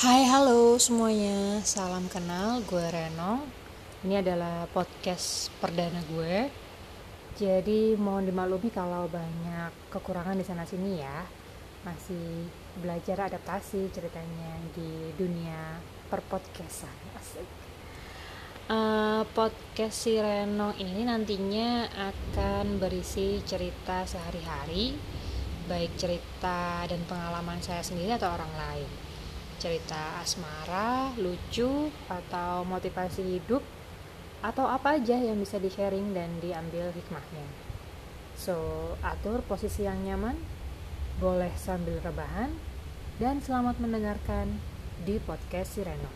Hai halo semuanya, salam kenal, gue Reno Ini adalah podcast perdana gue. Jadi mohon dimaklumi kalau banyak kekurangan di sana sini ya. Masih belajar adaptasi ceritanya di dunia perpodcastan. Asik. Uh, Podcast si Reno ini nantinya akan berisi cerita sehari-hari Baik cerita dan pengalaman saya sendiri atau orang lain cerita asmara, lucu, atau motivasi hidup, atau apa aja yang bisa di-sharing dan diambil hikmahnya. So, atur posisi yang nyaman, boleh sambil rebahan, dan selamat mendengarkan di podcast Sireno.